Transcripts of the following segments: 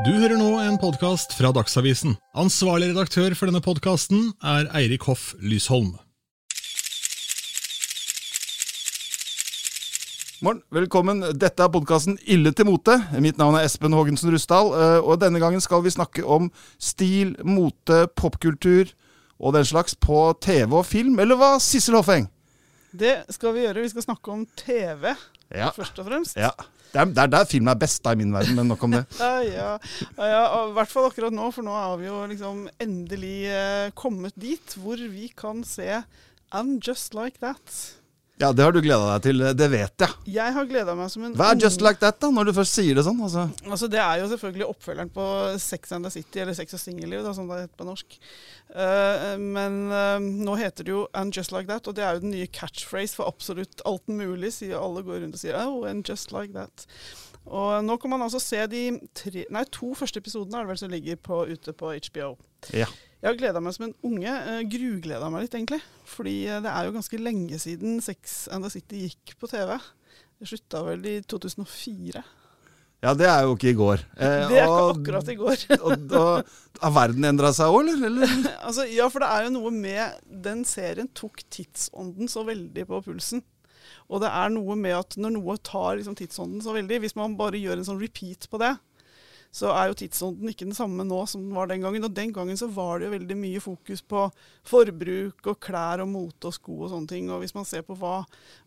Du hører nå en podkast fra Dagsavisen. Ansvarlig redaktør for denne podkasten er Eirik Hoff Lysholm. Morgen, velkommen. Dette er podkasten Ille til mote. Mitt navn er Espen Hågensen Rustdal, eh, og denne gangen skal vi snakke om stil, mote, popkultur og den slags på TV og film. Eller hva, Sissel Hoffeng? Det skal vi gjøre. Vi skal snakke om TV, Ja. først og fremst. ja. Det er, det er der filmen er best, da, i min verden, men nok om det. Ja, ja. I hvert fall akkurat nå, for nå er vi jo liksom endelig eh, kommet dit hvor vi kan se And Just Like That. Ja, Det har du gleda deg til, det vet jeg. Jeg har gleda meg som en Hva er Just Like That, da, når du først sier det sånn? Altså. Altså, Det er jo selvfølgelig oppfølgeren på Sex and the City, eller Sex og singelliv, som det heter på norsk. Uh, men uh, nå heter det jo And Just Like That, og det er jo den nye catchphrase for absolutt alt mulig. Sier Alle går rundt og sier Oh, and just like that. Og nå kan man altså se de tre, nei, to første episodene er det vel som ligger på, ute på HBO. Ja. Jeg har gleda meg som en unge. Uh, Grugleda meg litt, egentlig. Fordi eh, det er jo ganske lenge siden Sex and the City gikk på TV. Det slutta vel i 2004. ja, det er jo ikke i går. Eh, Det er ikke og- akkurat i går. og, og, Har verden endra seg òg, eller? eller? altså, ja, for det er jo noe med Den serien tok tidsånden så veldig på pulsen. Og det er noe med at når noe tar liksom, tidsånden så veldig Hvis man bare gjør en sånn repeat på det, så er jo tidsånden ikke den samme nå som den var den gangen. Og den gangen så var det jo veldig mye fokus på forbruk og klær og mote og sko og sånne ting. Og hvis man ser på hva,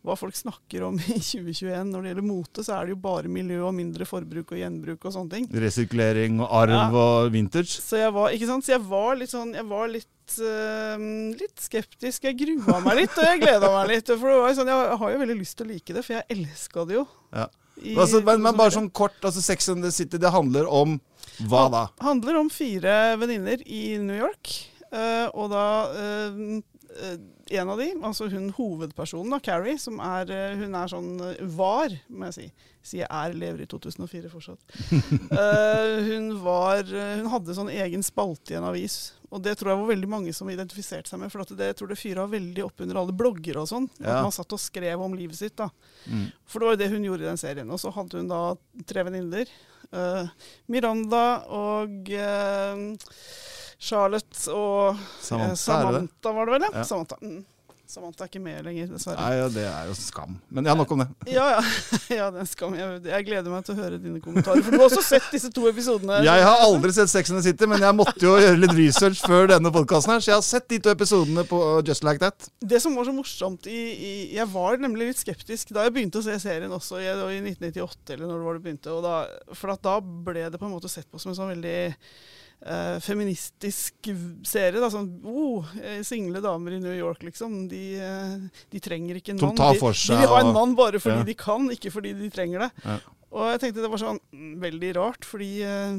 hva folk snakker om i 2021 når det gjelder mote, så er det jo bare miljø og mindre forbruk og gjenbruk og sånne ting. Resirkulering og arv Ja. og vintage. Så jeg var, ikke sant? Så jeg var litt sånn Jeg var litt, eh, litt skeptisk. Jeg grua meg litt, og jeg gleda meg litt. For det var jo sånn, jeg har jo veldig lyst til å like det, for jeg elska det jo. Ja. I Altså, men, men bare 2004. sånn kort, altså Sex and the City, det handler om hva da? handler om fire venninner i New York. Eh, og da eh, eh, En av de, altså hun hovedpersonen, da, Carrie, som er Hun er sånn var, må jeg si. Sier er, lever i 2004 fortsatt. Hun var Hun hadde sånn egen spalte i en avis. Og det tror jeg var veldig mange som identifiserte seg med. For at det jeg tror det fyra veldig opp under alle blogger og sånn. Ja. At man satt og skrev om livet sitt. da. Mm. For det var jo det hun gjorde i den serien. Og så hadde hun da tre venninner. Uh, Miranda og eh, Charlotte og Samantha, er eh, det det? Var det vel, ja. Samantha. Mm. Samantha er ikke med lenger, dessverre. Nei, ja, det er jo skam. Men ja, nok om det. Ja, ja. ja den skam. Jeg, jeg gleder meg til å høre dine kommentarer. For du har også sett disse to episodene. Jeg har aldri sett Sex and the City, men jeg måtte jo gjøre litt research før denne podkasten her, så jeg har sett de to episodene på Just Like That. Det som var så morsomt i, i Jeg var nemlig litt skeptisk da jeg begynte å se serien også, i, i 1998, eller når det var det begynte. Og da, for at da ble det på en måte sett på som en sånn veldig eh, feministisk serie. Da, sånn, oh, eh, Single damer i New York, liksom. De, eh, de trenger ikke en mann. De- De vil ha en mann bare fordi Ja. de kan, ikke fordi de trenger det. Ja. Og jeg tenkte det var sånn mm, veldig rart, fordi eh,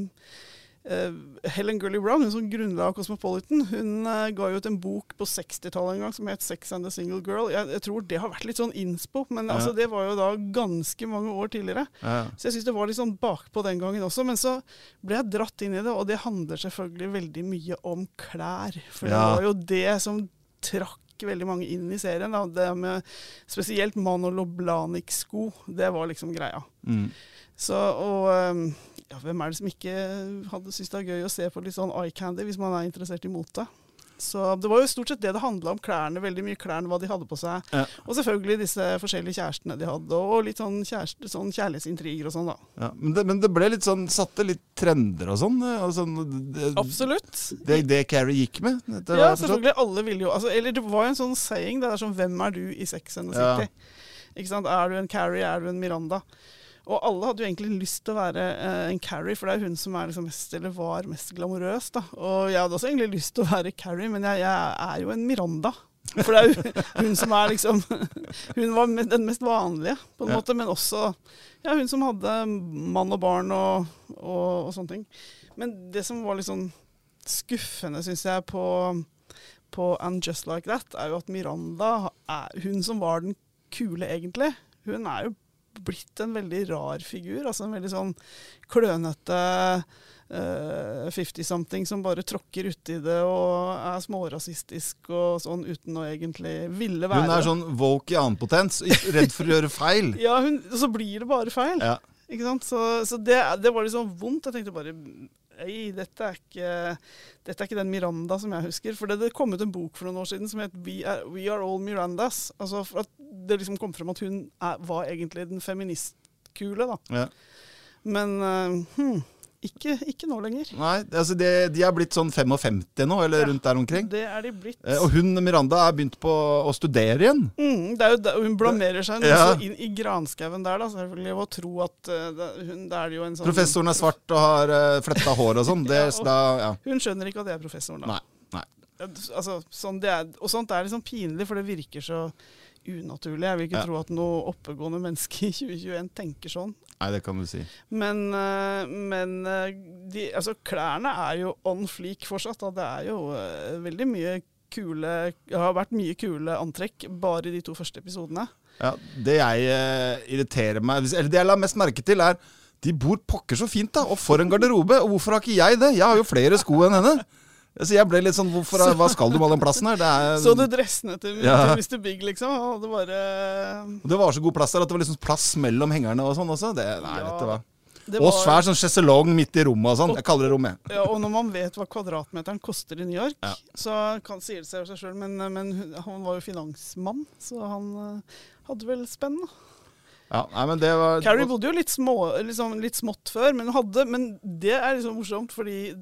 Helen Gurley Brown, hun som grunnla Cosmopolitan, hun eh, ga jo ut en bok på 60-tallet en gang som het 'Sex and the Single Girl'. Jeg, jeg tror det har vært litt sånn innspo, men Ja. altså, det var jo da ganske mange år tidligere. Ja. Så jeg syns det var litt sånn bakpå den gangen også. Men så ble jeg dratt inn i det, og det handler selvfølgelig veldig mye om klær. For Ja. det var jo det som trakk veldig mange inn i serien. Da. Det med spesielt Manolo Loblanic-sko, det var liksom greia. Mm. Så, og ehm, ja, hvem er det som ikke hadde syntes det er gøy å se på litt sånn eye candy hvis man er interessert i mote? Så det var jo stort sett det det handla om. Klærne, veldig mye klærne, hva de hadde på seg. Ja. Og selvfølgelig disse forskjellige kjærestene de hadde, og litt sånn, kjæreste, sånn kjærlighetsintriger og sånn, da. Ja. Men, det, men det ble litt sånn Satte litt trender og sånn. eh, sånn det, Absolutt. det, det Carrie gikk med. Ja, selvfølgelig. Alle ville jo altså, Eller det var jo en sånn saying. Det er sånn Hvem er du i Sex and the Ja. Ikke sant? Er du en Carrie? Er du en Miranda? Og alle hadde jo egentlig lyst til å være eh, en Carrie, for det er hun som er liksom mest, eller var mest glamorøs. da. Og jeg hadde også egentlig lyst til å være Carrie, men jeg, jeg er jo en Miranda. For det er jo hun som er liksom Hun var den mest vanlige, på en Ja. måte, men også ja, hun som hadde mann og barn og, og, og sånne ting. Men det som var litt sånn skuffende, syns jeg, på, på And Just Like That, er jo at Miranda, er, hun som var den kule egentlig, hun er jo blitt en veldig rar figur. Altså en veldig sånn klønete uh, 50-something som bare tråkker uti det og er smårasistisk og sånn uten å egentlig ville være Hun er sånn woke i annen potens, redd for å gjøre feil. Ja, hun, så blir det bare feil. Ja. Ikke sant? Så, så det, det var sånn vondt. Jeg tenkte bare Ei, dette er, ikke, dette er ikke den Miranda som jeg husker. For det, det kom ut en bok for noen år siden som het We Are, We Are All Mirandas. Altså at Det liksom kom frem at hun er, var egentlig den feministkule, da. Ja. Men uh, hm, ikke, ikke, nå lenger. Nei, altså det, de er blitt sånn 55 nå, eller Ja, rundt der omkring. Det er de blitt. Eh, Og hun Miranda er begynt på å studere igjen. Mm, det er jo der, hun blamerer seg Ja. inn i granskauen der, da, selvfølgelig. Og tro at uh, det, hun, det er jo en sånn Professoren er svart og har uh, fletta hår og sånn. Det, Ja, ja. Hun skjønner ikke at jeg er professoren, da. Nei. nei. Altså, sånn det er, og sånt er liksom pinlig, for det virker så unaturlig. Jeg vil ikke Ja. tro at noe oppegående menneske i 2021 tenker sånn. Nei, det kan du si. Men, eh, men eh, de, altså, klærne er jo on fleak fortsatt. Da. Det er jo eh, veldig mye kule Det har vært mye kule antrekk bare i de to første episodene. Ja, det jeg uh, irriterer meg Eller det jeg la mest merke til, er de bor pokker så fint, da. Og for en garderobe. Og hvorfor har ikke jeg det? Jeg har jo flere sko enn henne. Så jeg ble litt sånn hvorfor, Hva skal du med all den plassen her? Det, er, Så du dressene til, Ja. til Mr. Big, liksom? Og det, bare det var så god plass der at det var liksom plass mellom hengerne og sånn også. Det, nei, Ja, dette var. det Og var- svær sånn sjeselong midt i rommet og sånn. Jeg kaller det rom, jeg. Ja, og når man vet hva kvadratmeteren koster i New York, Ja. så kan, sier det seg seg sjøl, men, men han var jo finansmann, så han eh, hadde vel spenn. da. Ja, nei, men det var Carrie bodde jo litt, små, liksom, litt smått før, men, hadde, men det er liksom morsomt, fordi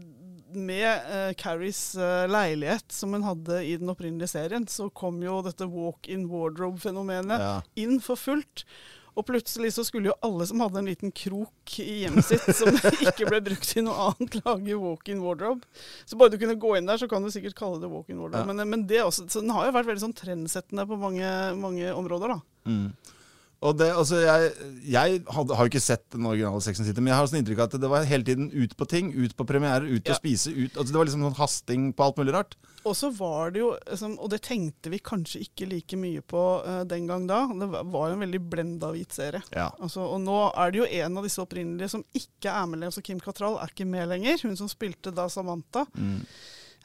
med uh, Carries uh, leilighet som hun hadde i den opprinnelige serien, så kom jo dette walk-in wardrobe-fenomenet ja. inn for fullt. Og plutselig så skulle jo alle som hadde en liten krok i hjemmet sitt som ikke ble brukt til noe annet, lage walk-in wardrobe. Så bare du kunne gå inn der, så kan du sikkert kalle det walk-in wardrobe. Ja. Men, men det også, så den har jo vært veldig sånn trendsettende på mange, mange områder, da. Mm. Og det, altså, jeg, jeg hadde, har jo ikke sett den originale Sex and City, men jeg har sånn inntrykk av at det var hele tiden ut på ting. Ut på premierer, ut Ja. og spise. ut, altså Det var liksom sånn hasting på alt mulig rart. Og så var det jo, liksom, og det tenkte vi kanskje ikke like mye på uh, den gang da, det var var jo en veldig blenda hvit serie. Ja. Altså, og nå er det jo en av disse opprinnelige som ikke er med lenger. Altså Kim Cattrall er ikke med lenger. Hun som spilte da Samantha. Mm.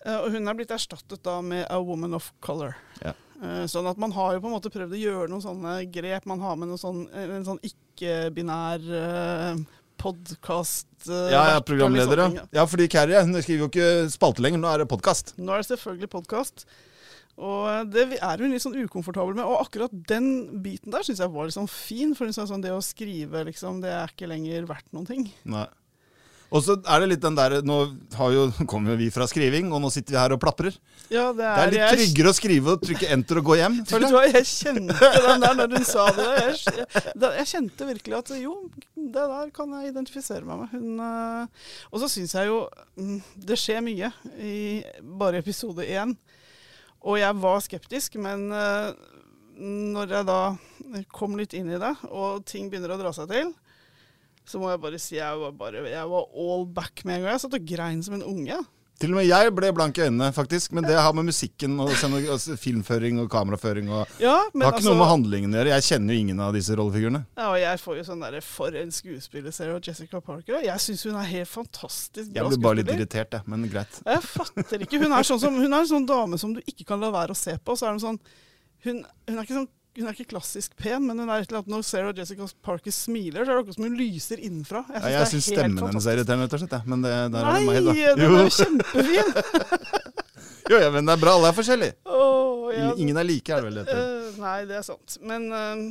Uh, og hun er blitt erstattet da med A Woman of Color. Ja. Eh, sånn at man har jo på en måte prøvd å gjøre noen sånne grep. Man har med sånn, en sånn ikke-binær uh, podkast Ja, ja, programleder, ja. Ja, fordi Carrie hun skriver jo ikke spalte lenger, nå er det podkast. Nå er det selvfølgelig podkast. Og eh, det er hun litt sånn ukomfortabel med. Og akkurat den biten der syns jeg var litt sånn fin. For sånn, det å skrive, liksom, det er ikke lenger verdt noen ting. Nei. Og så er det litt den der Nå har jo, kommer jo vi fra skriving, og nå sitter vi her og plaprer. Ja, det er, Det er litt jeg- tryggere å skrive og trykke enter og gå hjem, føler jeg. jeg kjente den der når hun sa det. Jeg, jeg, kjente virkelig at jo, det der kan jeg identifisere meg med. Hun, øh, og så syns jeg jo mm, det skjer mye i bare episode én. Og jeg var skeptisk, men øh, når jeg da kom litt inn i det, og ting begynner å dra seg til, så må jeg bare si jeg var, bare, jeg var all back med en gang. Jeg satt og grein som en unge. Til og med jeg ble blank i øynene, faktisk. Men det har med musikken og, og filmføring og kameraføring og Ja, Det har ikke altså, noe med handlingen å gjøre. Jeg kjenner jo ingen av disse rollefigurene. Ja, og jeg får jo sånn derre For en skuespillerserie av Jessica Parker. og Jeg syns hun er helt fantastisk bra Jeg blir bare litt irritert, jeg. Men greit. Jeg fatter ikke. Hun er, sånn som, hun er en sånn dame som du ikke kan la være å se på. Så er hun sånn Hun, hun er ikke sånn hun er ikke klassisk pen, men hun er et eller annet når Sarah Jessica Parker smiler, så er det akkurat som hun lyser innenfra. Jeg Ja, jeg syns syns er stemmen hennes er irriterende, rett og slett. Men det, der er Nei, det meg, da. den er jo kjempefin! jo, ja, men det er bra. Alle er forskjellige. Oh, ja, Ingen er like, er det vel det heter. øh, nei, det er sant. Men uh,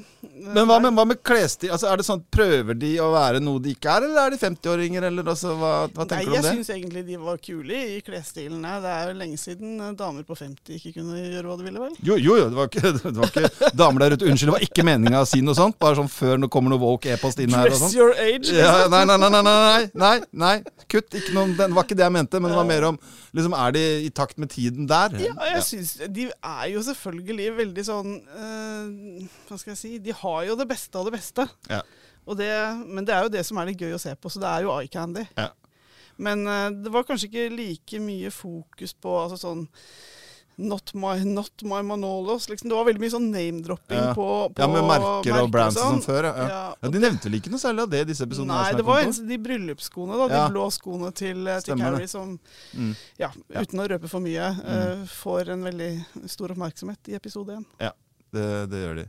Men hva med, hva med klesstil? Altså, er det sånn, Prøver de å være noe de ikke er, eller er de 50-åringer? Eller altså, hva, hva Nei, du jeg om det? syns egentlig de var kule i klesstilen. Det er jo lenge siden eh, damer på 50 ikke kunne gjøre hva de ville, vel? Jo, jo, jo, det var ikke, det var ikke damer der ute. Unnskyld, det var ikke meninga å si noe sånt. Bare sånn før det kommer noe woke e-post inn her og Dress your age. Ja, liksom. nei, nei, nei, nei, nei, nei, nei, kutt. Ikke noen, det var ikke det jeg mente, men det var mer om liksom, Er de i takt med tiden der? Ja, jeg synes, De er jo selvfølgelig veldig sånn eh, Hva skal jeg si De har jo det beste av det beste. Ja. Og det, men det er jo det som er litt gøy å se på, så det er jo eye candy. Ja. Men eh, det var kanskje ikke like mye fokus på altså sånn Not my, not my Manolos. Liksom. Det var veldig mye sånn name-dropping Ja. på, på Ja, med merker og brands sånn. som før, ja. ja. Ja, ja De nevnte vel ikke noe særlig av det i disse episodene? Nei, det var eneste de bryllupsskoene, da. De blå skoene til, eh, til Carrie som, Mm. ja, Ja. Uten å røpe for mye, uh, får en veldig stor oppmerksomhet i episode én. Det, det gjør de.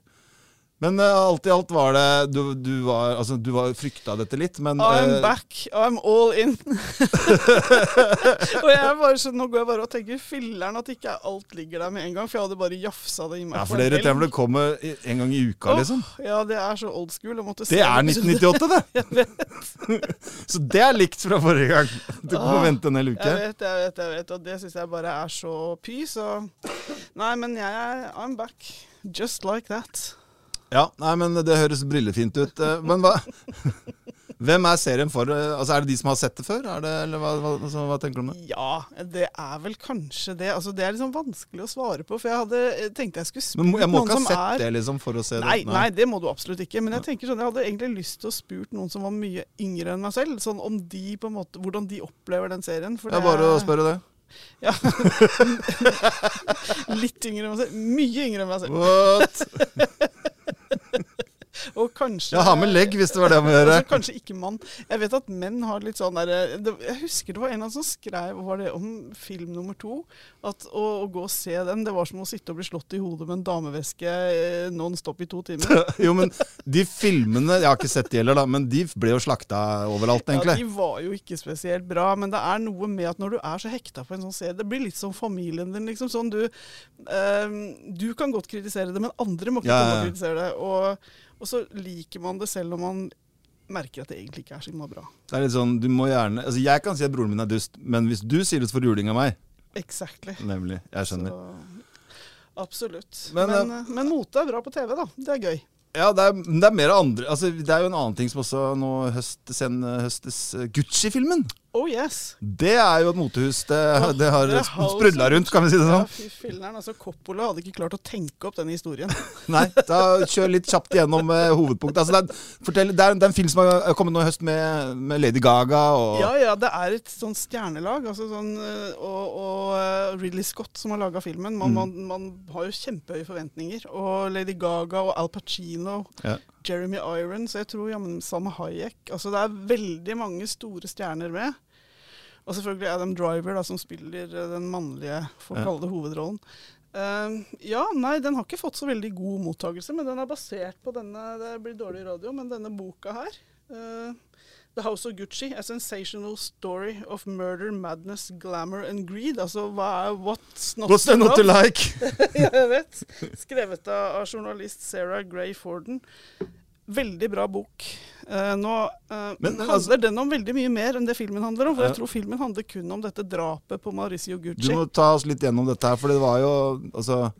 Men uh, alt i alt var det Du, du var Altså, du var frykta dette litt, men I'm uh, back, I'm all in. og jeg bare så, Nå går jeg bare og tenker filler'n at ikke alt ligger der med en gang, for jeg hadde bare jafsa det i meg. Ja, for det er helg. det kommer en gang i uka, liksom. Ja, det er så old school. Det er 1998, det! Jeg vet, Så det er likt fra forrige gang. Du må Ah, vente en hel uke. jeg vet, jeg vet, jeg vet, og det syns jeg bare er så py, så Nei, men jeg er I'm back. Just like that. Ja, nei, men det høres brillefint ut. Eh, Men hva Hvem er serien for? Eh, Altså, Er det de som har sett det før? Det, eller hva, hva, altså, hva tenker du om det? Ja, det er vel kanskje det. Altså, det er liksom vanskelig å svare på, for jeg hadde tenkt tenkte jeg skulle Men som er jeg må ikke ha sett er det liksom for å se Nei, det. nei, det må du absolutt ikke. Men jeg tenker sånn, jeg hadde egentlig lyst til å spurt noen som var mye yngre enn meg selv, sånn om de på en måte, hvordan de opplever den serien. For Det er bare å spørre det. Ja. Litt yngre enn meg selv. Mye yngre enn meg selv. What? Og kanskje Ja, ha med legg hvis det var det jeg må gjøre. Altså, kanskje ikke mann. Jeg vet at menn har litt sånn der Jeg husker det var en av dem som skrev var det om film nummer to. At å, å gå og se den, det var som å sitte og bli slått i hodet med en dameveske eh, non stop i to timer. Jo, men de filmene Jeg har ikke sett de heller, da, men de ble jo slakta overalt, egentlig. Ja, de var jo ikke spesielt bra, men det er noe med at når du er så hekta på en sånn serie Det blir litt som familien din, liksom. Sånn du eh, Du kan godt kritisere det, men andre må ikke Ja, komme ja. og kritisere det. Og, og så liker man det selv om man merker at det egentlig ikke er så bra. Det er litt sånn, du må gjerne Altså, jeg kan si at broren min er dust, men hvis du sier det, så får du juling av meg. Exactly. Nemlig. Jeg skjønner. Så, absolutt. Men, Men, eh, men, mote er bra på TV, da. Det er gøy. Ja, det er, det er mer andre Altså, det er jo en annen ting som også nå høstes, høstes eh, Gucci-filmen. Oh yes. Det er jo et motehus. Det, oh, det har sprudla rundt, kan vi si det Ja, sånn. fy filler'n. Altså, Coppola hadde ikke klart å tenke opp denne historien. Nei, da kjør litt kjapt gjennom eh, hovedpunktet. Altså, det, er, fortell, det, er, det er en film som har kommet nå i høst med, med Lady Gaga og Ja, ja, det er et sånn stjernelag. Altså sånn, øh, og, og øh, Ridley Scott som har laga filmen. Man, Mm. man, man har jo kjempehøye forventninger. Og Lady Gaga og Al Pacino, Ja. Jeremy Irons, jeg tror jammen Sam Hayek Altså det er veldig mange store stjerner med. Og selvfølgelig Adam Driver, da, som spiller øh, den mannlige, får kalle det hovedrollen. Uh, ja, nei, den har ikke fått så veldig god mottagelse, men den er basert på denne Det blir dårlig radio, men denne boka her. eh, The House of Gucci, A Sensational Story of Murder, Madness, Glamour and Greed. Altså, hva er What's Not What's to, not to like? jeg vet. Skrevet av, journalist Sarah Gray Forden. Veldig bra bok. Eh, nå eh, Men, handler altså- den om veldig mye mer enn det filmen handler om. For Ja. jeg tror filmen handler kun om dette drapet på Mauricio Du Gucci. må ta oss litt gjennom dette her, for det var jo altså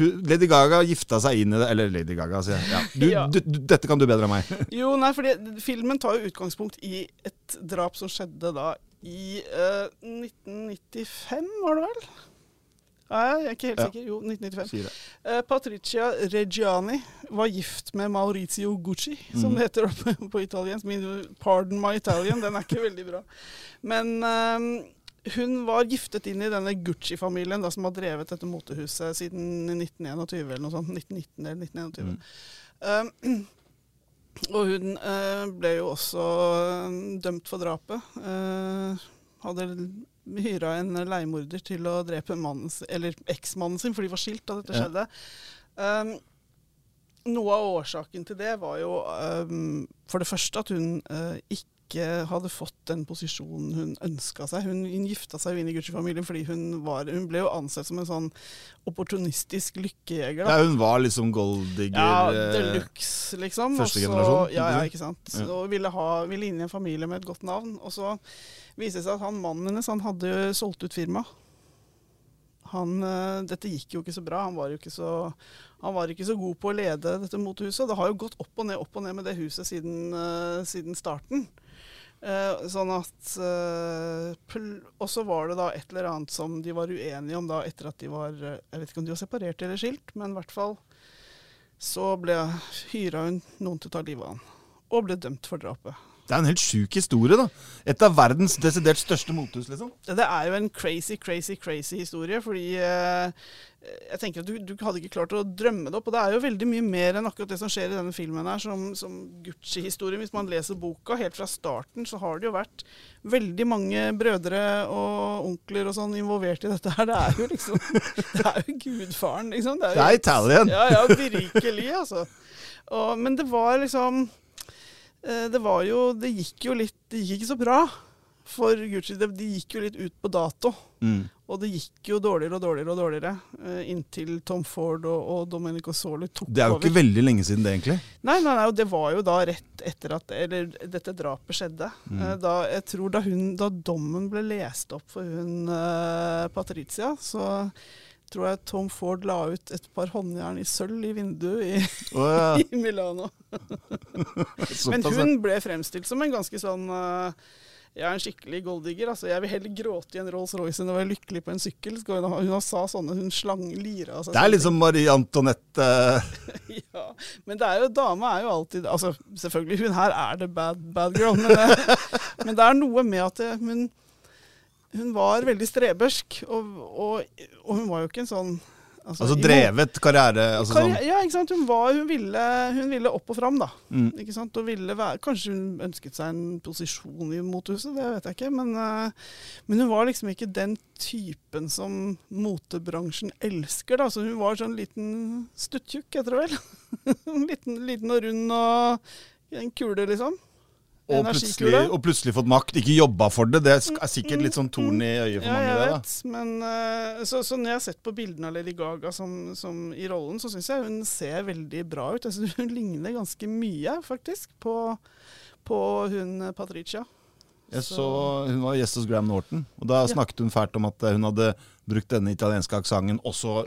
Lady Gaga gifta seg inn i det Eller Lady Gaga, sier jeg. Ja. Du, Ja. Du, du, dette kan du bedre enn meg. Jo, nei, fordi filmen tar jo utgangspunkt i et drap som skjedde da i eh, 1995, var det vel? Nei, jeg er ikke helt sikker. Jo, 1995. Sier. Eh, Patricia Reggiani var gift med Maurizio Gucci, som Mm. det heter på, på italiensk. Pardon my Italian, den er ikke veldig bra. Men eh, hun var giftet inn i denne Gucci-familien som har drevet dette motehuset siden 1921 eller noe sånt. 1919 eller 1921. Mm. Um, og hun uh, ble jo også eh, dømt for drapet. Uh, hadde hyra en leiemorder til å drepe mannen, eller eksmannen sin, for de var skilt da dette Ja. skjedde. Um, noe av årsaken til det var jo um, for det første at hun uh, ikke hadde fått den posisjonen hun ønska seg. Hun, hun gifta seg jo inn i Gucci-familien fordi hun, var, hun ble jo ansett som en sånn opportunistisk lykkejeger. da. Ja, hun var liksom golddigger. Ja, eh, de luxe, liksom. første generasjon, Ja, ja, ikke ikke sant. Ja. Og ville, ha, ville inn i en familie med et godt navn. Og så viste det seg at han mannen hennes han hadde jo solgt ut firmaet. Han, eh, dette gikk jo ikke så bra. Han var jo ikke så, han var ikke så god på å lede dette motehuset. Det har jo gått opp og ned opp og ned med det huset siden, eh, siden starten. Eh, sånn at eh, Og så var det da et eller annet som de var uenige om da etter at de var eh, Jeg vet ikke om de var separert eller skilt, men i hvert fall så ble hyra hun noen til å ta livet av han. Og ble dømt for drapet. Det er en helt sjuk historie, da. Et av verdens desidert største motehus, liksom. Det er jo en crazy, crazy, crazy historie. Fordi eh, jeg tenker at du, du, hadde ikke klart å drømme det opp. Og det er jo veldig mye mer enn akkurat det som skjer i denne filmen her, som, som Gucci-historien. Hvis man leser boka helt fra starten, så har det jo vært veldig mange brødre og onkler og sånn involvert i dette her. Det er jo liksom Det er jo gudfaren, liksom. Det er, jo, det er Italian. Ja, ja, virkelig, altså. Og, men det var liksom det var jo Det gikk jo litt Det gikk ikke så bra for Gucci. De, de gikk jo litt ut på dato. Mm. Og det gikk jo dårligere og dårligere og dårligere uh, inntil Tom Ford og, og Domenico Soli tok over. Det er jo over. ikke veldig lenge siden det, egentlig. Nei, nei, nei, og det var jo da rett etter at Eller dette drapet skjedde. Mm. Uh, da, jeg tror da, hun, da dommen ble lest opp for hun Patricia, så tror jeg Tom Ford la ut et par håndjern i sølv i vinduet i, oh, ja. i Milano. Men hun ble fremstilt som en ganske sånn uh, jeg er en skikkelig golddigger. Altså, jeg vil heller gråte i en Rolls-Royce enn å være lykkelig på en sykkel. Hun, hun sa sånne, hun slang lira altså, Det er litt som Marie Antoinette. ja, men det er jo, dama er jo alltid altså Selvfølgelig, hun her er det bad, bad girl, men det, men det er noe med at det, hun hun var veldig strebersk, og, og, og, hun var jo ikke en sånn Altså, altså drevet karriere? Altså karriere sånn. Ja, ikke sant. Hun, var, hun, ville, hun, ville, opp og fram, da. Mm. Ikke sant? Og ville være, kanskje hun ønsket seg en posisjon i motehuset, det vet jeg ikke. Men, uh, men, hun var liksom ikke den typen som motebransjen elsker, da. Så hun var sånn liten stuttjukk, heter det vel. liten, liten og rund og en kule, liksom. Og plutselig, og plutselig, fått makt. Ikke jobba for det. Det er sikkert litt sånn torn i øyet for ja, mange. Jeg vet, det, men uh, så, så, når jeg har sett på bildene av Lady Gaga som, som i rollen, så syns jeg hun ser veldig bra ut. Jeg synes Hun ligner ganske mye, faktisk, på, på hun Patricia. Jeg så, Hun var gjest hos Graham Norton, og da snakket hun fælt om at hun hadde brukt denne italienske aksenten også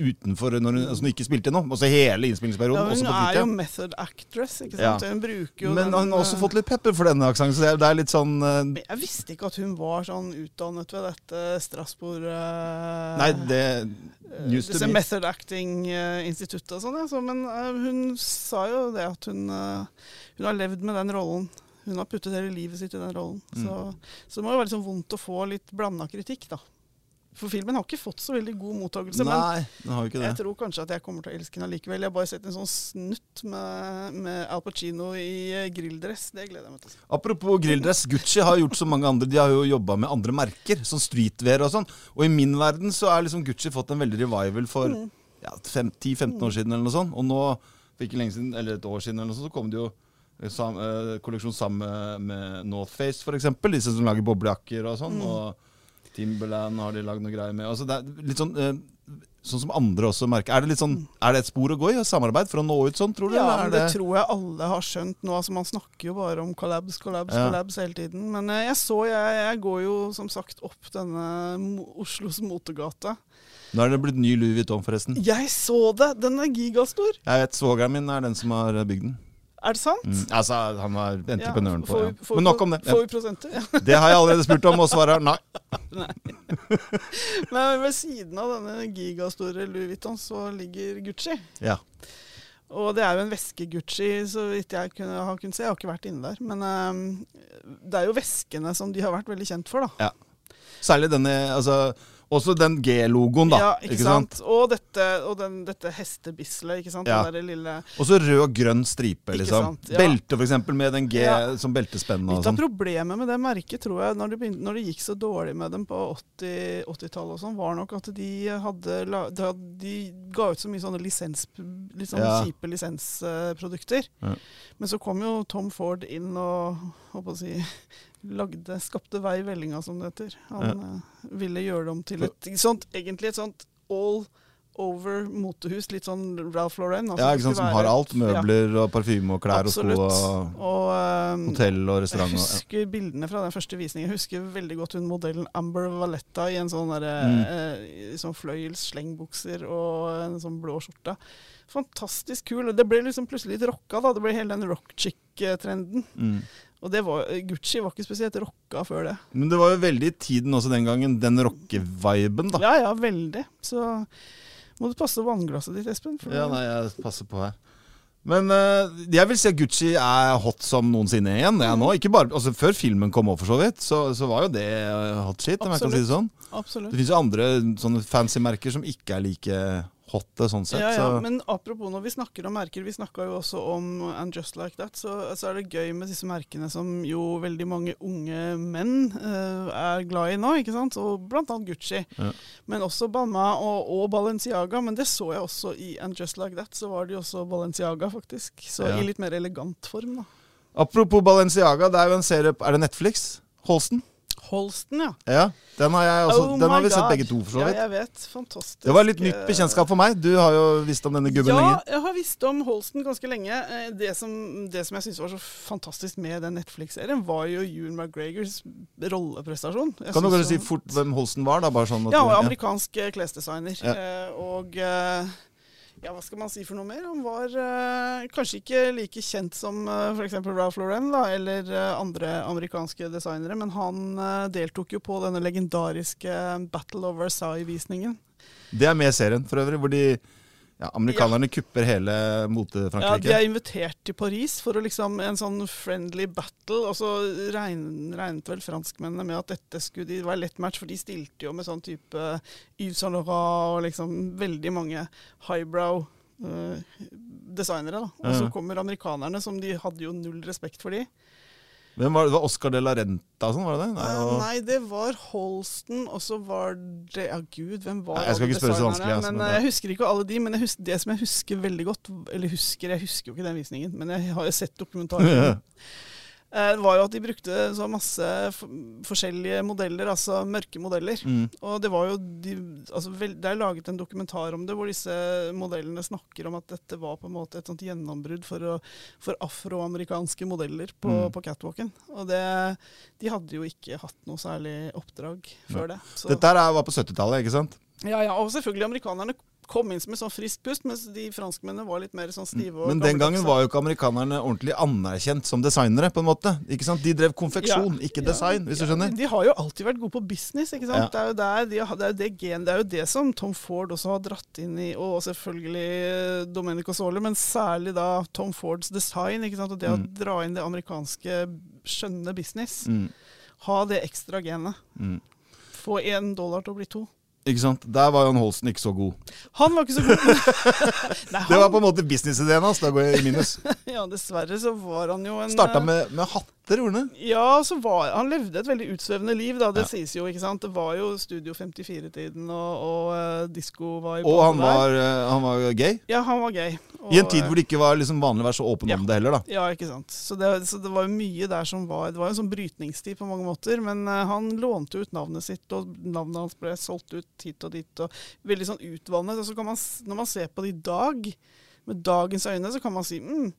utenfor når hun, altså hun ikke spilte noe. Også hele innspillingsperioden. Ja, hun er jo method actress, ikke sant. Ja. Hun bruker jo Men den, hun har også fått litt pepper for denne aksenten, så det er litt sånn uh, Jeg visste ikke at hun var sånn utdannet ved dette Strasbourg uh, Nei, det Just be. method acting-instituttet og sånn, ja. Så, men uh, hun sa jo det at hun, hun har levd med den rollen. Hun har puttet hele livet sitt i den rollen. Mm. Så, så, det må jo være litt sånn vondt å få litt blanda kritikk, da. For filmen har ikke fått så veldig god mottakelse. Nei, den har jo ikke det. jeg tror kanskje at jeg kommer til å elske den allikevel. Jeg har bare sett en sånn snutt med, med Al Pacino i eh, grilldress. Det gleder jeg meg til. Apropos grilldress. Gucci har gjort som mange andre. De har jo jobba med andre merker, sånn streetwear og sånn. Og i min verden så er liksom Gucci fått en veldig revival for mm. ja, 10-15 år siden eller noe sånt. Og nå, for ikke lenge siden, eller et år siden eller noe sånt, så kom det jo eh, sam, eh, kolleksjon sammen med Northface, f.eks. Disse som lager boblejakker og sånn. Mm. og Timberland har de lagd noe greier med. Altså, det er litt sånn, eh, sånn som andre også merker. Er det, litt sånn, er det et spor å gå i? Samarbeid for å nå ut sånn, tror du? Ja, det, det, tror jeg alle har skjønt nå. Altså, man snakker jo bare om collabs, collabs, ja. collabs hele tiden. Men eh, jeg så, jeg, jeg, går jo som sagt opp denne Oslos motegate. Nå er det blitt ny Louis Vuitton, forresten. Jeg så det! Den er gigastor. Jeg vet, Svogeren min er den som har bygd den. Er det sant? Mm, altså, Han var entreprenøren ja, på det. Ja. Men nok om det. Får vi prosenter? Ja. Det har jeg allerede spurt om, og svaret er nei. nei. Men ved siden av denne gigastore Louis Vuitton så ligger Gucci. Ja. Og det er jo en veske-Gucci, så vidt jeg kunne, har kunnet se. Jeg har ikke vært inne der. Men um, det er jo veskene som de har vært veldig kjent for, da. Ja. Særlig denne altså også den G-logoen, da. Ja, ikke, ikke sant? sant? Og, dette, og den, dette hestebisselet, ikke sant. Ja. Den lille Også rød og grønn stripe, liksom. Ja. Belte, for eksempel, med den G ja. som beltespenn. Litt av sånn. problemet med det merket, tror jeg, når det, begynte, når det gikk så dårlig med dem på 80-tallet 80 og sånn, var nok at de hadde De ga ut så mye sånne lisens, litt sånn kjipe lisensprodukter. Men så kom jo Tom Ford inn og håper å si lagde, skapte vei i vellinga, som det heter. Han ja. uh, ville gjøre det om til et sånt, egentlig et sånt all over motehus. Litt sånn Ralph Lauren. Altså, ja, ikke sant, som har alt. Møbler ja. og parfyme og klær Absolutt. og sko. Og, og um, hotell og restaurant. Jeg husker ja. bildene fra den første visningen. Jeg husker veldig godt hun modellen Amber Valletta i en sånn, der, mm. eh, sånn fløyels slengbukser og en sånn blå skjorte. Fantastisk kul. Det ble liksom plutselig litt rocka. da. Det ble hele den rock chick-trenden. Mm. Og var, Gucci var ikke spesielt rocka før det. Men det var jo veldig i tiden også den gangen, den rocke-viben, da. Ja, ja, veldig. Så må du passe vannglasset ditt, Espen. ja, nei, jeg passer på her. Men uh, jeg vil si at Gucci er hot som noensinne igjen. Mm. nå. Ikke bare, altså Før filmen kom opp, for så vidt, så, så var jo det eh, hot shit. om jeg kan si det sånn. Absolutt. Det fins jo andre sånne fancy merker som ikke er like hotte sånn sett. Ja, ja, så. Men apropos når vi snakker om merker, vi snakka jo også om And Just Like That, så, så er det gøy med disse merkene som jo veldig mange unge menn uh, er glad i nå, ikke sant? Og blant annet Gucci. Ja. Men også Balma og, og Balenciaga. Men det så jeg også i And Just Like That, så var det jo også Balenciaga, faktisk. Så i litt mer elegant form, da. Apropos Balenciaga, det er jo en serie Er det Netflix? Holsten? Holsten, ja. Ja, den har, også, Oh den har vi vi sett begge to, for så vidt. Ja, jeg vet. Fantastisk. Det var litt nytt bekjentskap for meg. Du har jo visst om denne gubben ja, lenge. jeg har visst om Holsten ganske lenge. Eh, Det som, det som jeg syntes var så fantastisk med den Netflix-serien, var jo Ewan McGregors rolleprestasjon. Jeg Kan du kanskje si fort hvem Holsten var? da? Bare sånn Ja, du- ja, amerikansk eh, klesdesigner. Ja. Eh, og eh, ja, hva skal man si for noe mer? Han var uh, kanskje ikke like kjent som uh, f.eks. Ralph Lauren da, eller uh, andre amerikanske designere, men han uh, deltok jo på denne legendariske Battle of Versailles-visningen. Det er med serien, for øvrig, hvor de ja, amerikanerne kupper hele Ja, De er invitert til Paris for å liksom en sånn friendly battle, og så regn, regnet vel franskmennene med at dette skulle de, være lett match, for de stilte jo med sånn type Yves Saint Laurent og liksom veldig mange highbrow uh, designere. da. Og så kommer amerikanerne, som de hadde jo null respekt for de. Hvem var det? var Oscar de la Renta og sånn, var det det? Nei, og- nei, det var Holsten, og så var det Ja, gud, hvem var Nei, jeg skal ikke spørre så vanskelig, altså, men, eh, Jeg husker ikke alle de, men husker, det som jeg husker veldig godt Eller husker, jeg husker jo ikke den visningen, men jeg har jo sett dokumentaren. eh, var jo at de brukte så masse forskjellige modeller, altså mørke modeller. Mm. Og det var jo de, altså vel, Det er laget en dokumentar om det, hvor disse modellene snakker om at dette var på en måte et sånt gjennombrudd for, å, for afroamerikanske modeller på, Mm. på catwalken. Og det, de hadde jo ikke hatt noe særlig oppdrag før det. Så, Dette her er- var på 70-tallet, ikke sant? ja, ja, og selvfølgelig amerikanerne kom inn som et sånn friskt pust, mens de franskmennene var litt mer sånn stive. og Men den gangen var jo ikke amerikanerne ordentlig anerkjent som designere, på en måte. Ikke sant? De drev konfeksjon, ikke design, hvis du skjønner. De har jo alltid vært gode på business. ikke Ja. sant? Det, er jo der, de har, det, er det, gen, det er jo det som Tom Ford også har dratt inn i, og selvfølgelig Domenico Sole, men særlig da Tom Fords design. ikke sant? Og det Mm. å dra inn det amerikanske skjønne business. Mm. Ha det ekstra genet. Mm. Få én dollar til å bli to. Ikke sant? Der var Jan Holsten ikke så god. Han var ikke så god. Nei, Det var på en måte businessideen hans. Da går jeg i minus. ja, dessverre så var han jo en Starta med, med, med hatter, gjorde han det? Ja, så var, han levde et veldig utsvevende liv, da. Det Ja. sies jo, ikke sant. Det var jo Studio 54-tiden, og, og uh, disko var i Og han var, eh, han var gay. Ja, han var gay. Og, I en tid hvor det ikke var liksom vanlig å være så åpen Ja. om det heller, da. Ja, ikke sant. Så det, så det var jo mye der som var Det var jo en sånn brytningstid på mange måter. Men uh, han lånte ut navnet sitt, og navnet hans ble solgt ut hit og dit. og Veldig sånn utvannet. Og så kan man, når man ser på det i dag, med dagens øyne, så kan man si mm,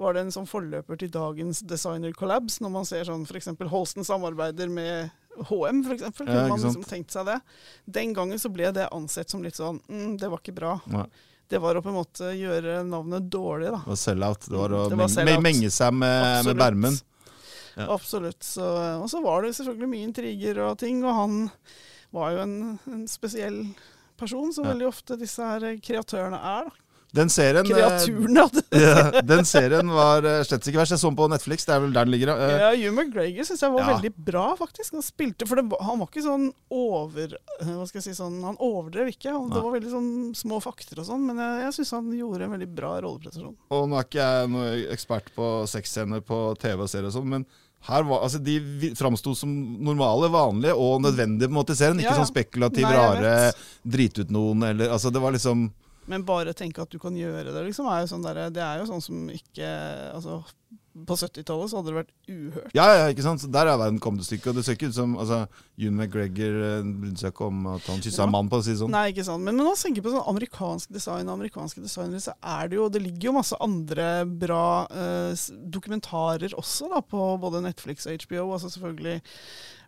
var det en sånn forløper til dagens designer collabs, når man ser sånn f.eks. Holsten samarbeider med HM, f.eks. Kunne Ja, ikke man liksom tenkt seg det. Den gangen så ble det ansett som litt sånn mm, Det var ikke bra. Nei. Det var å på en måte gjøre navnet dårlig, da. Det var sell-out. Det var å Det var meng- menge seg med, med Absolutt. bermen. Ja. Absolutt. Så, og så var det selvfølgelig mye intriger og ting, og han var jo en, en spesiell person, som Ja. veldig ofte disse her kreatørene er. da. Den serien Kreaturen at- ja, Den serien var eh, slett ikke verst. Jeg så den på Netflix. Det er vel der den ligger. Eh, Ja, Hugh McGregor syns jeg var Ja. veldig bra, faktisk. Han spilte, for det, han var ikke sånn over... Hva skal jeg si sånn, Han overdrev ikke. Han, det var veldig sånn små fakter og sånn, men jeg, jeg syns han gjorde en veldig bra rolleprestasjon. Og nå er ikke jeg noe ekspert på sexscener på TV og serier og sånn, men her var, altså de framsto som normale, vanlige og nødvendige på en måte i serien. Ikke Ja, ja. sånn spekulativ, Nei, rare, drite ut noen eller Altså det var liksom Men bare tenke at du kan gjøre det, liksom, er jo sånn der, det er jo sånn som ikke Altså, på 70-tallet så hadde det vært uhørt. Ja, ja, ikke sant. Så der er verden kommet et stykke. Og det ser ikke ut som altså, June McGregor eh, brydde seg ikke om at han kyssa en mann, på å si det sånn. Nei, ikke sant. Men, men når man tenker på sånn amerikansk design og amerikanske designere, så er det jo Det ligger jo masse andre bra eh, dokumentarer også, da, på både Netflix og HBO. Altså selvfølgelig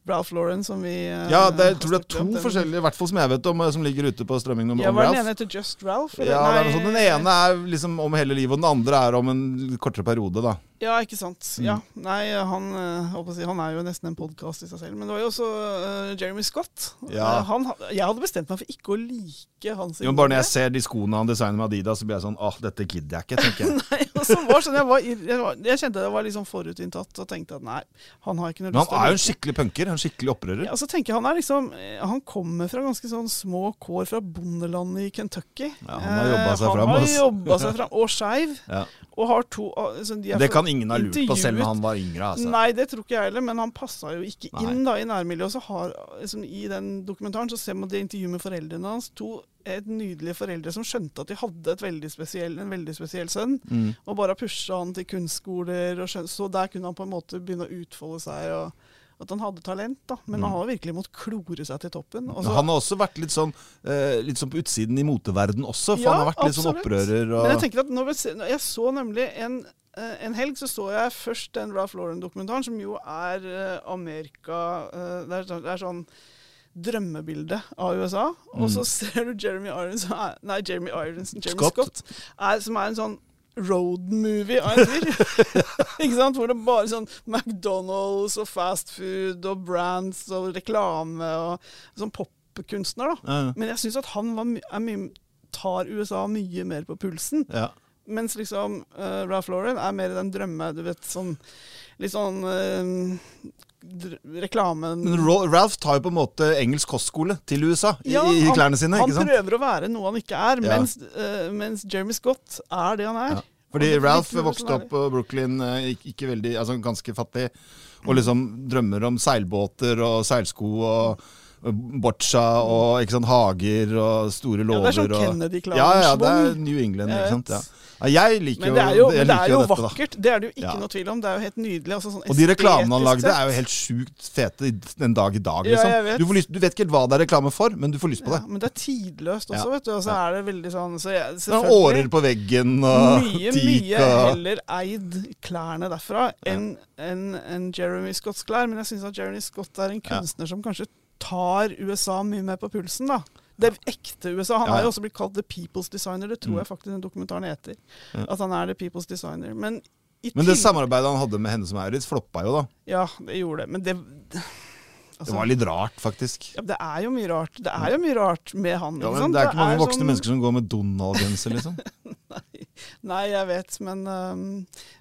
Ralph Lauren, som vi eh, Ja, det, er, tror det er to om. forskjellige, i hvert fall som jeg vet om, eh, som ligger ute på strømming om, Ja, om den ene heter Just Ralph? eller? Ja. Den ene er liksom om hele livet, og den andre er om en kortere periode, da. Ja, ikke sant. Mm. Ja. Nei, han, eh, å si, han er jo nesten en podkast i seg selv. Men det var jo også uh, Jeremy Scott. Ja. Uh, han, jeg hadde bestemt meg for ikke å like hans Jo, bare når jeg ser de skoene han designer med Adidas, så blir jeg sånn åh, dette gidder jeg ikke, tenker jeg. Nei, og så var sånn, jeg, var, jeg, var, jeg kjente jeg var sånn forutinntatt og tenkte at nei, han har ikke noe lyst til han er jo en skikkelig punker, en skikkelig opprører. Ja, så tenker jeg Han er liksom Han kommer fra ganske sånn små kår fra bondelandet i Kentucky. Ja, han har jobbet seg Eh, fram, Han har jobba seg fram, og skeiv. Ja. Og har to altså, de er Det kan ingen har lurt på, selv om han var yngre. Altså. Nei, det tror ikke jeg heller, men han passa jo ikke Nei. inn da i nærmiljøet. Så har, liksom, I den dokumentaren så ser man det intervjuet med foreldrene hans. To et nydelige foreldre som skjønte at de hadde veldig spesiell, en veldig spesiell sønn. Mm. Og bare pusha han til kunstskoler. Og skjøn, så der kunne han på en måte begynne å utfolde seg. og At han hadde talent, da. Men han har virkelig måttet klore seg til toppen. Også, Mm. Han har også vært litt sånn, eh, litt sånn på utsiden i moteverden også, for Ja, han har vært litt sånn opprører. Og... Men jeg tenker at når vi jeg så nemlig en, en helg så så jeg først den Ralph Lauren-dokumentaren, som jo er eh, Amerika eh, det, er, sånn- det er sånn drømmebilde av USA. Og så ser du Jeremy Irons Nei, Jeremy Irons, Jeremy Scott. Scott, er, som er en sånn road-movie av en fyr. ikke sant? Hvor det bare sånn McDonald's og fast food og brands og reklame og sånn popkunstner, da. Ja, Men jeg syns at han var, er mye, tar USA mye mer på pulsen. ja. Mens liksom uh, Ralph Lauren er mer den drømme, du vet, sånn Litt sånn uh, reklamen Men Ralph tar jo på en måte engelsk kostskole til USA i, Ja, i han- klærne sine. Han ikke sant? prøver å være noe han ikke er, Ja. mens, uh, mens Jeremy Scott er det han er. Ja. Fordi Ralph vokste opp på Brooklyn, ikke, veldig, altså ganske fattig, og liksom drømmer om seilbåter og seilsko og boccia og ikke sant, hager og store Ja, det er sånn Kennedy-klanen. ja, ja, det er New England, ikke sant. Ja. Ja, jeg liker Men det er jo, det er jo dette, da. vakkert. Det er det jo ikke Ja. noe tvil om. Det er jo helt nydelig. Altså, sånn Og de reklamene han lagde, er jo helt sjukt fete en den dag i dag. Ja, Liksom. vet. Du, får lyst, du vet ikke helt hva det er reklame for, men du får lyst på det. ja. Men det er tidløst også, Ja. vet du. Og så er det veldig sånn så jeg, er årer på veggen og mye, teak mye og heller eid klærne derfra enn en, en Jeremy Scotts klær. Men jeg syns at Jeremy Scott er en Ja. kunstner som kanskje tar USA mye mer på pulsen, da. Det ekte USA. Han Ja, ja. er jo også blitt kalt The People's Designer. Det tror Mm. jeg faktisk den dokumentaren heter. Ja. At han er The People's Designer. Men Men det samarbeidet han hadde med henne som Maurits, floppa jo, da. Ja, det gjorde det. Men det Det var litt rart, faktisk. ja, Det er jo mye rart. Det er jo mye rart med han. Ja, men? Det er ikke mange voksne sånn- mennesker som går med Donald-genser, liksom. Nei, jeg vet, men um,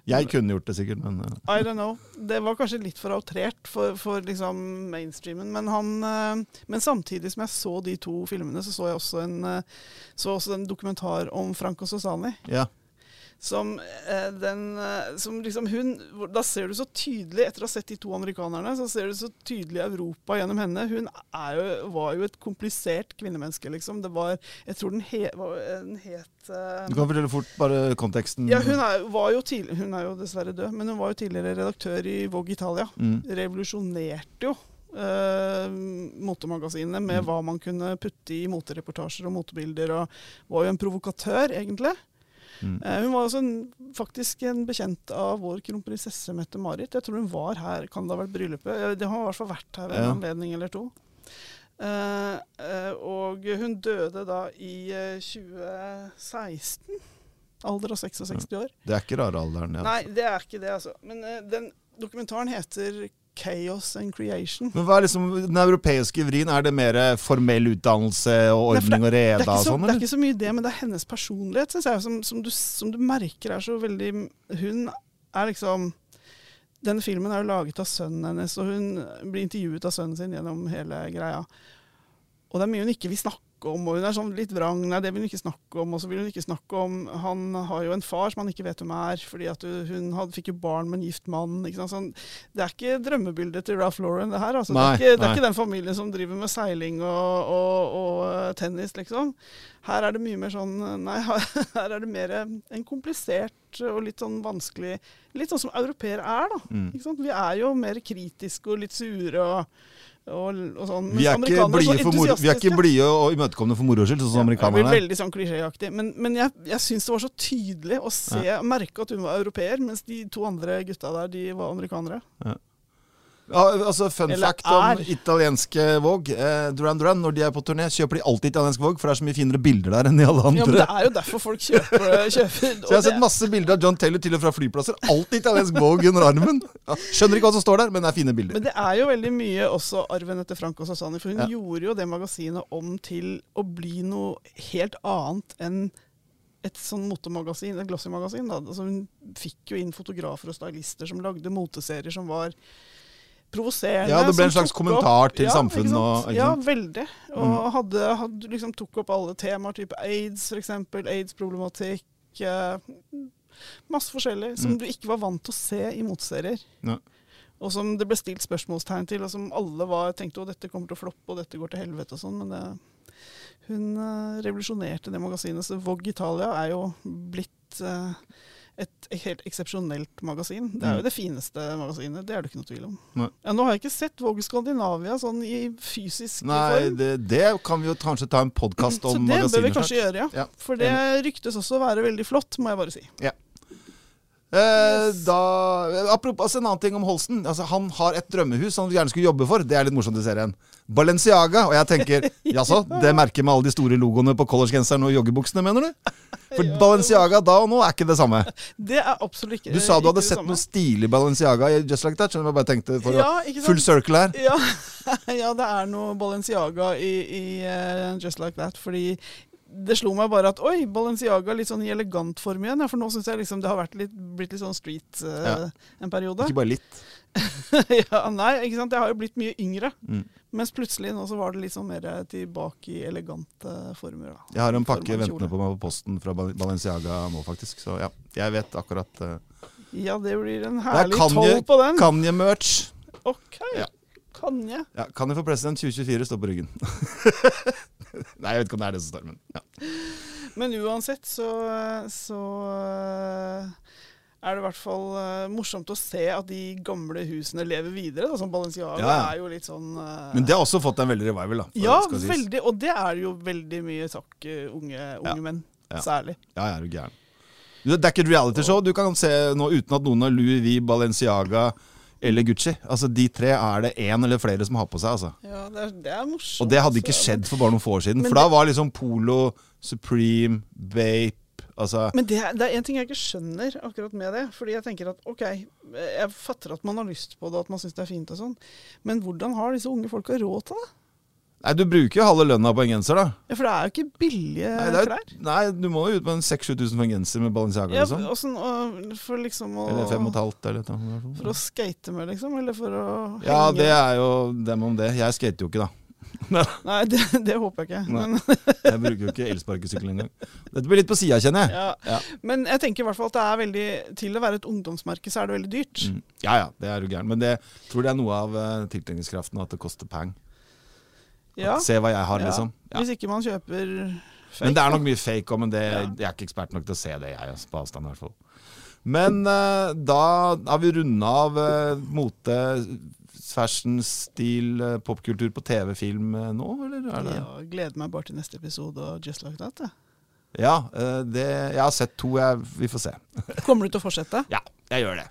Jeg kunne gjort det sikkert, men uh, I don't know. Det var kanskje litt for outrert for, for liksom mainstreamen. Men, han, uh, men samtidig som jeg så de to filmene, så så jeg også en, uh, så også en dokumentar om Franco Sosani. ja. Som, eh, den, eh, som liksom hun Da ser du så tydelig, etter å ha sett de to amerikanerne, så ser du så tydelig Europa gjennom henne. Hun jo, var jo et komplisert kvinnemenneske, liksom. Det var Jeg tror den, he, var, den het eh, Du kan fortelle fort bare konteksten. ja, hun er, var jo tidlig, hun er jo dessverre død, men hun var jo tidligere redaktør i Vogue Italia. Mm. Revolusjonerte jo Uh, motemagasinene med Mm. hva man kunne putte i motereportasjer og motebilder, og var jo en provokatør, egentlig. Mm. Eh, hun var også en, faktisk en bekjent av vår kronprinsesse Mette-Marit. Jeg tror hun var her, kan det ha vært bryllupet? Det har i hvert fall vært her ved en Ja. anledning eller to. Uh, uh, og hun døde da i uh, 2016. Alder av 66 år. Det er ikke rar alderen. Ja. Nei, det er ikke det, altså. Men den dokumentaren heter 'Chaos and Creation'. Men hva er liksom den europeiske vrien? Er det mer formell utdannelse og ordning og Det reda og sånn? det er ikke så mye det, men det er hennes personlighet, synes jeg, som, som, du, som du merker er så veldig Hun er liksom Denne filmen er jo laget av sønnen hennes, og hun blir intervjuet av sønnen sin gjennom hele greia. Og det er mye hun ikke vil snakke om, og hun er sånn litt vrang. Nei, det vil hun ikke snakke om. Og så vil hun ikke snakke om Han har jo en far som han ikke vet hvem er, fordi hun had, fikk jo barn med en gift mann. Sånn, det er ikke drømmebildet til Ralph Lauren, det her. Altså. Nei, det, er ikke, det er ikke den familien som driver med seiling og, og, og eh, tennis, liksom. Her er det mye mer sånn Nei, her er det mer en komplisert og litt sånn vanskelig Litt sånn som europeere er, da. Mm. Vi er jo mer kritiske og litt sure og, og, og sånn. Vi er ikke blide blide og imøtekommende for moro skyld, sånn som ja, amerikanerne er. veldig sånn klisjéaktig. Men, men jeg, jeg syns det var så tydelig å se, merke at hun var europeer, mens de to andre gutta der, de var amerikanere. Ja, altså Fun Eller fact om er. italienske Vogue. Eh, Duran Duran, når de er på turné, kjøper de alltid italiensk Vogue, for det er så mye finere bilder der enn i alle andre. Ja, men Det er jo derfor folk kjøper, kjøper Så jeg har sett masse bilder av John Taylor til og fra flyplasser. Alltid italiensk Vogue under armen. Ja, skjønner ikke hva som står der, men det er fine bilder. Men det er jo veldig mye også arven etter Franco Sassani, for hun Ja. gjorde jo det magasinet om til å bli noe helt annet enn et sånn motemagasin, et glossy-magasin. Altså hun fikk jo inn fotografer og stylister som lagde moteserier som var provoserende. Ja, det ble en slags kommentar opp- til ja, samfunnet og- Ja. Mm. veldig. Og hadde, hadde liksom tok opp alle temaer, type aids f.eks., aids-problematikk. Eh, masse forskjellig som Mm. du ikke var vant til å se i motserier. Ja. Og som det ble stilt spørsmålstegn til, og som alle var, tenkte at dette kommer til å floppe, og dette går til helvete og sånn. Men det, hun eh, revolusjonerte det magasinet. Så Vogue Italia er jo blitt eh, et, helt eksepsjonelt magasin. Det er jo Mm. det fineste magasinet, det er det ikke noe tvil om. Ja, nå har jeg ikke sett Våge Skandinavia sånn i fysisk Nei, form. det, det kan vi jo kanskje ta en podkast Så det bør vi kanskje gjøre, ja. Ja, For det ryktes også å være veldig flott, må jeg bare si. Eh, Yes. da, apropos altså, en annen ting om Holsten. Altså, han har et drømmehus han gjerne skulle jobbe for. Det er litt morsomt i serien. Balenciaga. Og jeg tenker, jaså, det merker med alle de store logoene på collegegenseren og joggebuksene, mener du? For. Balenciaga da og nå er ikke det samme. Det er absolutt ikke Du sa du hadde sett noe stilig Balenciaga i Just Like That. Skjønner du? Jeg bare tenkte for Ja? Full circle her. Ja, ja, det er noe Balenciaga i, i uh, Just Like That. Fordi det slo meg bare at oi, Balenciaga litt sånn i elegant form igjen. Ja, for nå syns jeg liksom det har litt, blitt litt sånn street uh, Ja. en periode. Ikke bare litt. ja, nei, ikke sant. Jeg har jo blitt mye yngre. Mm. Mens plutselig nå så var det litt sånn mer tilbake i elegante former. Da. Jeg har en pakke ventende på meg på posten fra Balenciaga nå, faktisk. Så ja, jeg vet akkurat uh, Ja, det blir en er herlig toll på den. Kanye-merch. OK. Ja. Kanye. Ja, Kanye for president 2024 står på ryggen. Nei, jeg vet ikke om det er det som står, men ja. Men uansett så, så eh, er det i hvert fall eh, morsomt å se at de gamle husene lever videre. Da, som Balenciaga Ja, ja. er jo litt sånn uh, Men det har også fått en veldig revival, da. Ja, veldig. Og det er jo veldig mye takk unge, unge Ja. menn. Ja. Særlig. Ja, jeg er jo gæren. Det er ikke et realityshow. Du kan se nå uten at noen har Louis V, Balenciaga eller Gucci. Altså, De tre er det én eller flere som har på seg. altså. Ja, det er, det er morsomt. Og det hadde ikke skjedd for bare noen få år siden. Men For da var liksom Polo, Supreme, Vape Altså Men det, det er en ting jeg ikke skjønner akkurat med det. Fordi jeg tenker at OK, jeg fatter at man har lyst på det, at man syns det er fint og sånn. Men hvordan har disse unge folka råd til det? Nei, du bruker jo halve lønna på en genser, da. Ja, For det er jo ikke billige Nei, er, klær. nei du må jo ut på en 6000-7000 for en genser med Balenciaga. Ja, liksom. åssen- og for liksom å Eller fem og et halvt, eller noe. For å skate med, liksom? Eller for å Ja, det er jo dem om det. Jeg skater jo ikke, da. Nei, det, det håper jeg ikke. Men, Jeg bruker jo ikke elsparkesykkel engang. Dette blir litt på sida, kjenner jeg. ja. Ja. Men jeg tenker i hvert fall at det er veldig Til å være et ungdomsmerke, så er det veldig dyrt. Mm. Ja ja, det er jo gærent. Men det tror det er noe av uh, tiltrekningskraften at det koster peng. Ja. Se hva jeg har, Ja. liksom. Ja. Hvis ikke man kjøper fake. Men det er nok mye fake òg, men det, jeg er ikke ekspert nok til å se det, jeg. Altså, på avstand i hvert fall. Men uh, da har vi runda av uh, mote, fashion, stil, uh, popkultur på TV, film nå, eller er det Ja, gleder meg bare til neste episode og Just Like That. jeg. Ja, det, jeg har sett to, jeg, vi får se. Kommer du til å fortsette? Ja, jeg gjør det.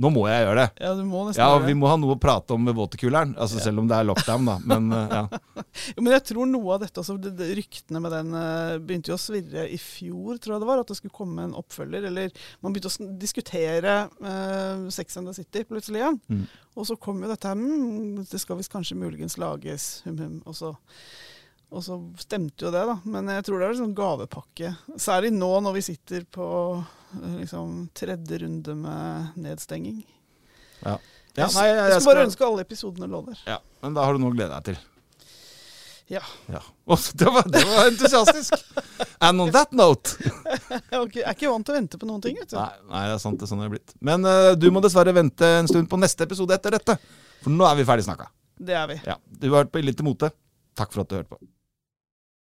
Nå må jeg gjøre det. Ja, du må nesten Ja, gjøre vi må ha noe å prate om med våtekuleren. Altså, Selv om det er lockdown, da. Men eh, ja. Jo, men jeg tror noe av dette også, det, ryktene med den eh, begynte jo å svirre i fjor, tror jeg det var, at det skulle komme en oppfølger. Eller man begynte å diskutere uh, Sex and the City plutselig igjen. Mm. Og så kom jo dette her mm, Det skal visst kanskje muligens lages, hum, hum. Og så, og så stemte jo det, da. Men jeg tror det er en sånn gavepakke. Særlig nå når vi sitter på eh, liksom, tredje runde med nedstenging. ja. ja nei, jeg, jeg jeg skal bare ønske alle episodene lå der. ja, men da har du noe å glede deg til. Ja. Ja. Oh, det, var, det var entusiastisk! And on that note ikke- jeg er ikke vant til å vente på noen ting, vet du. Nei, nei, det er sant, det er sånn det er blitt. Men uh, du må dessverre vente en stund på neste episode etter dette. For nå er vi ferdig snakka. Det er vi. Ja. Du har hørt på Ille til mote. Takk for at du hørte på.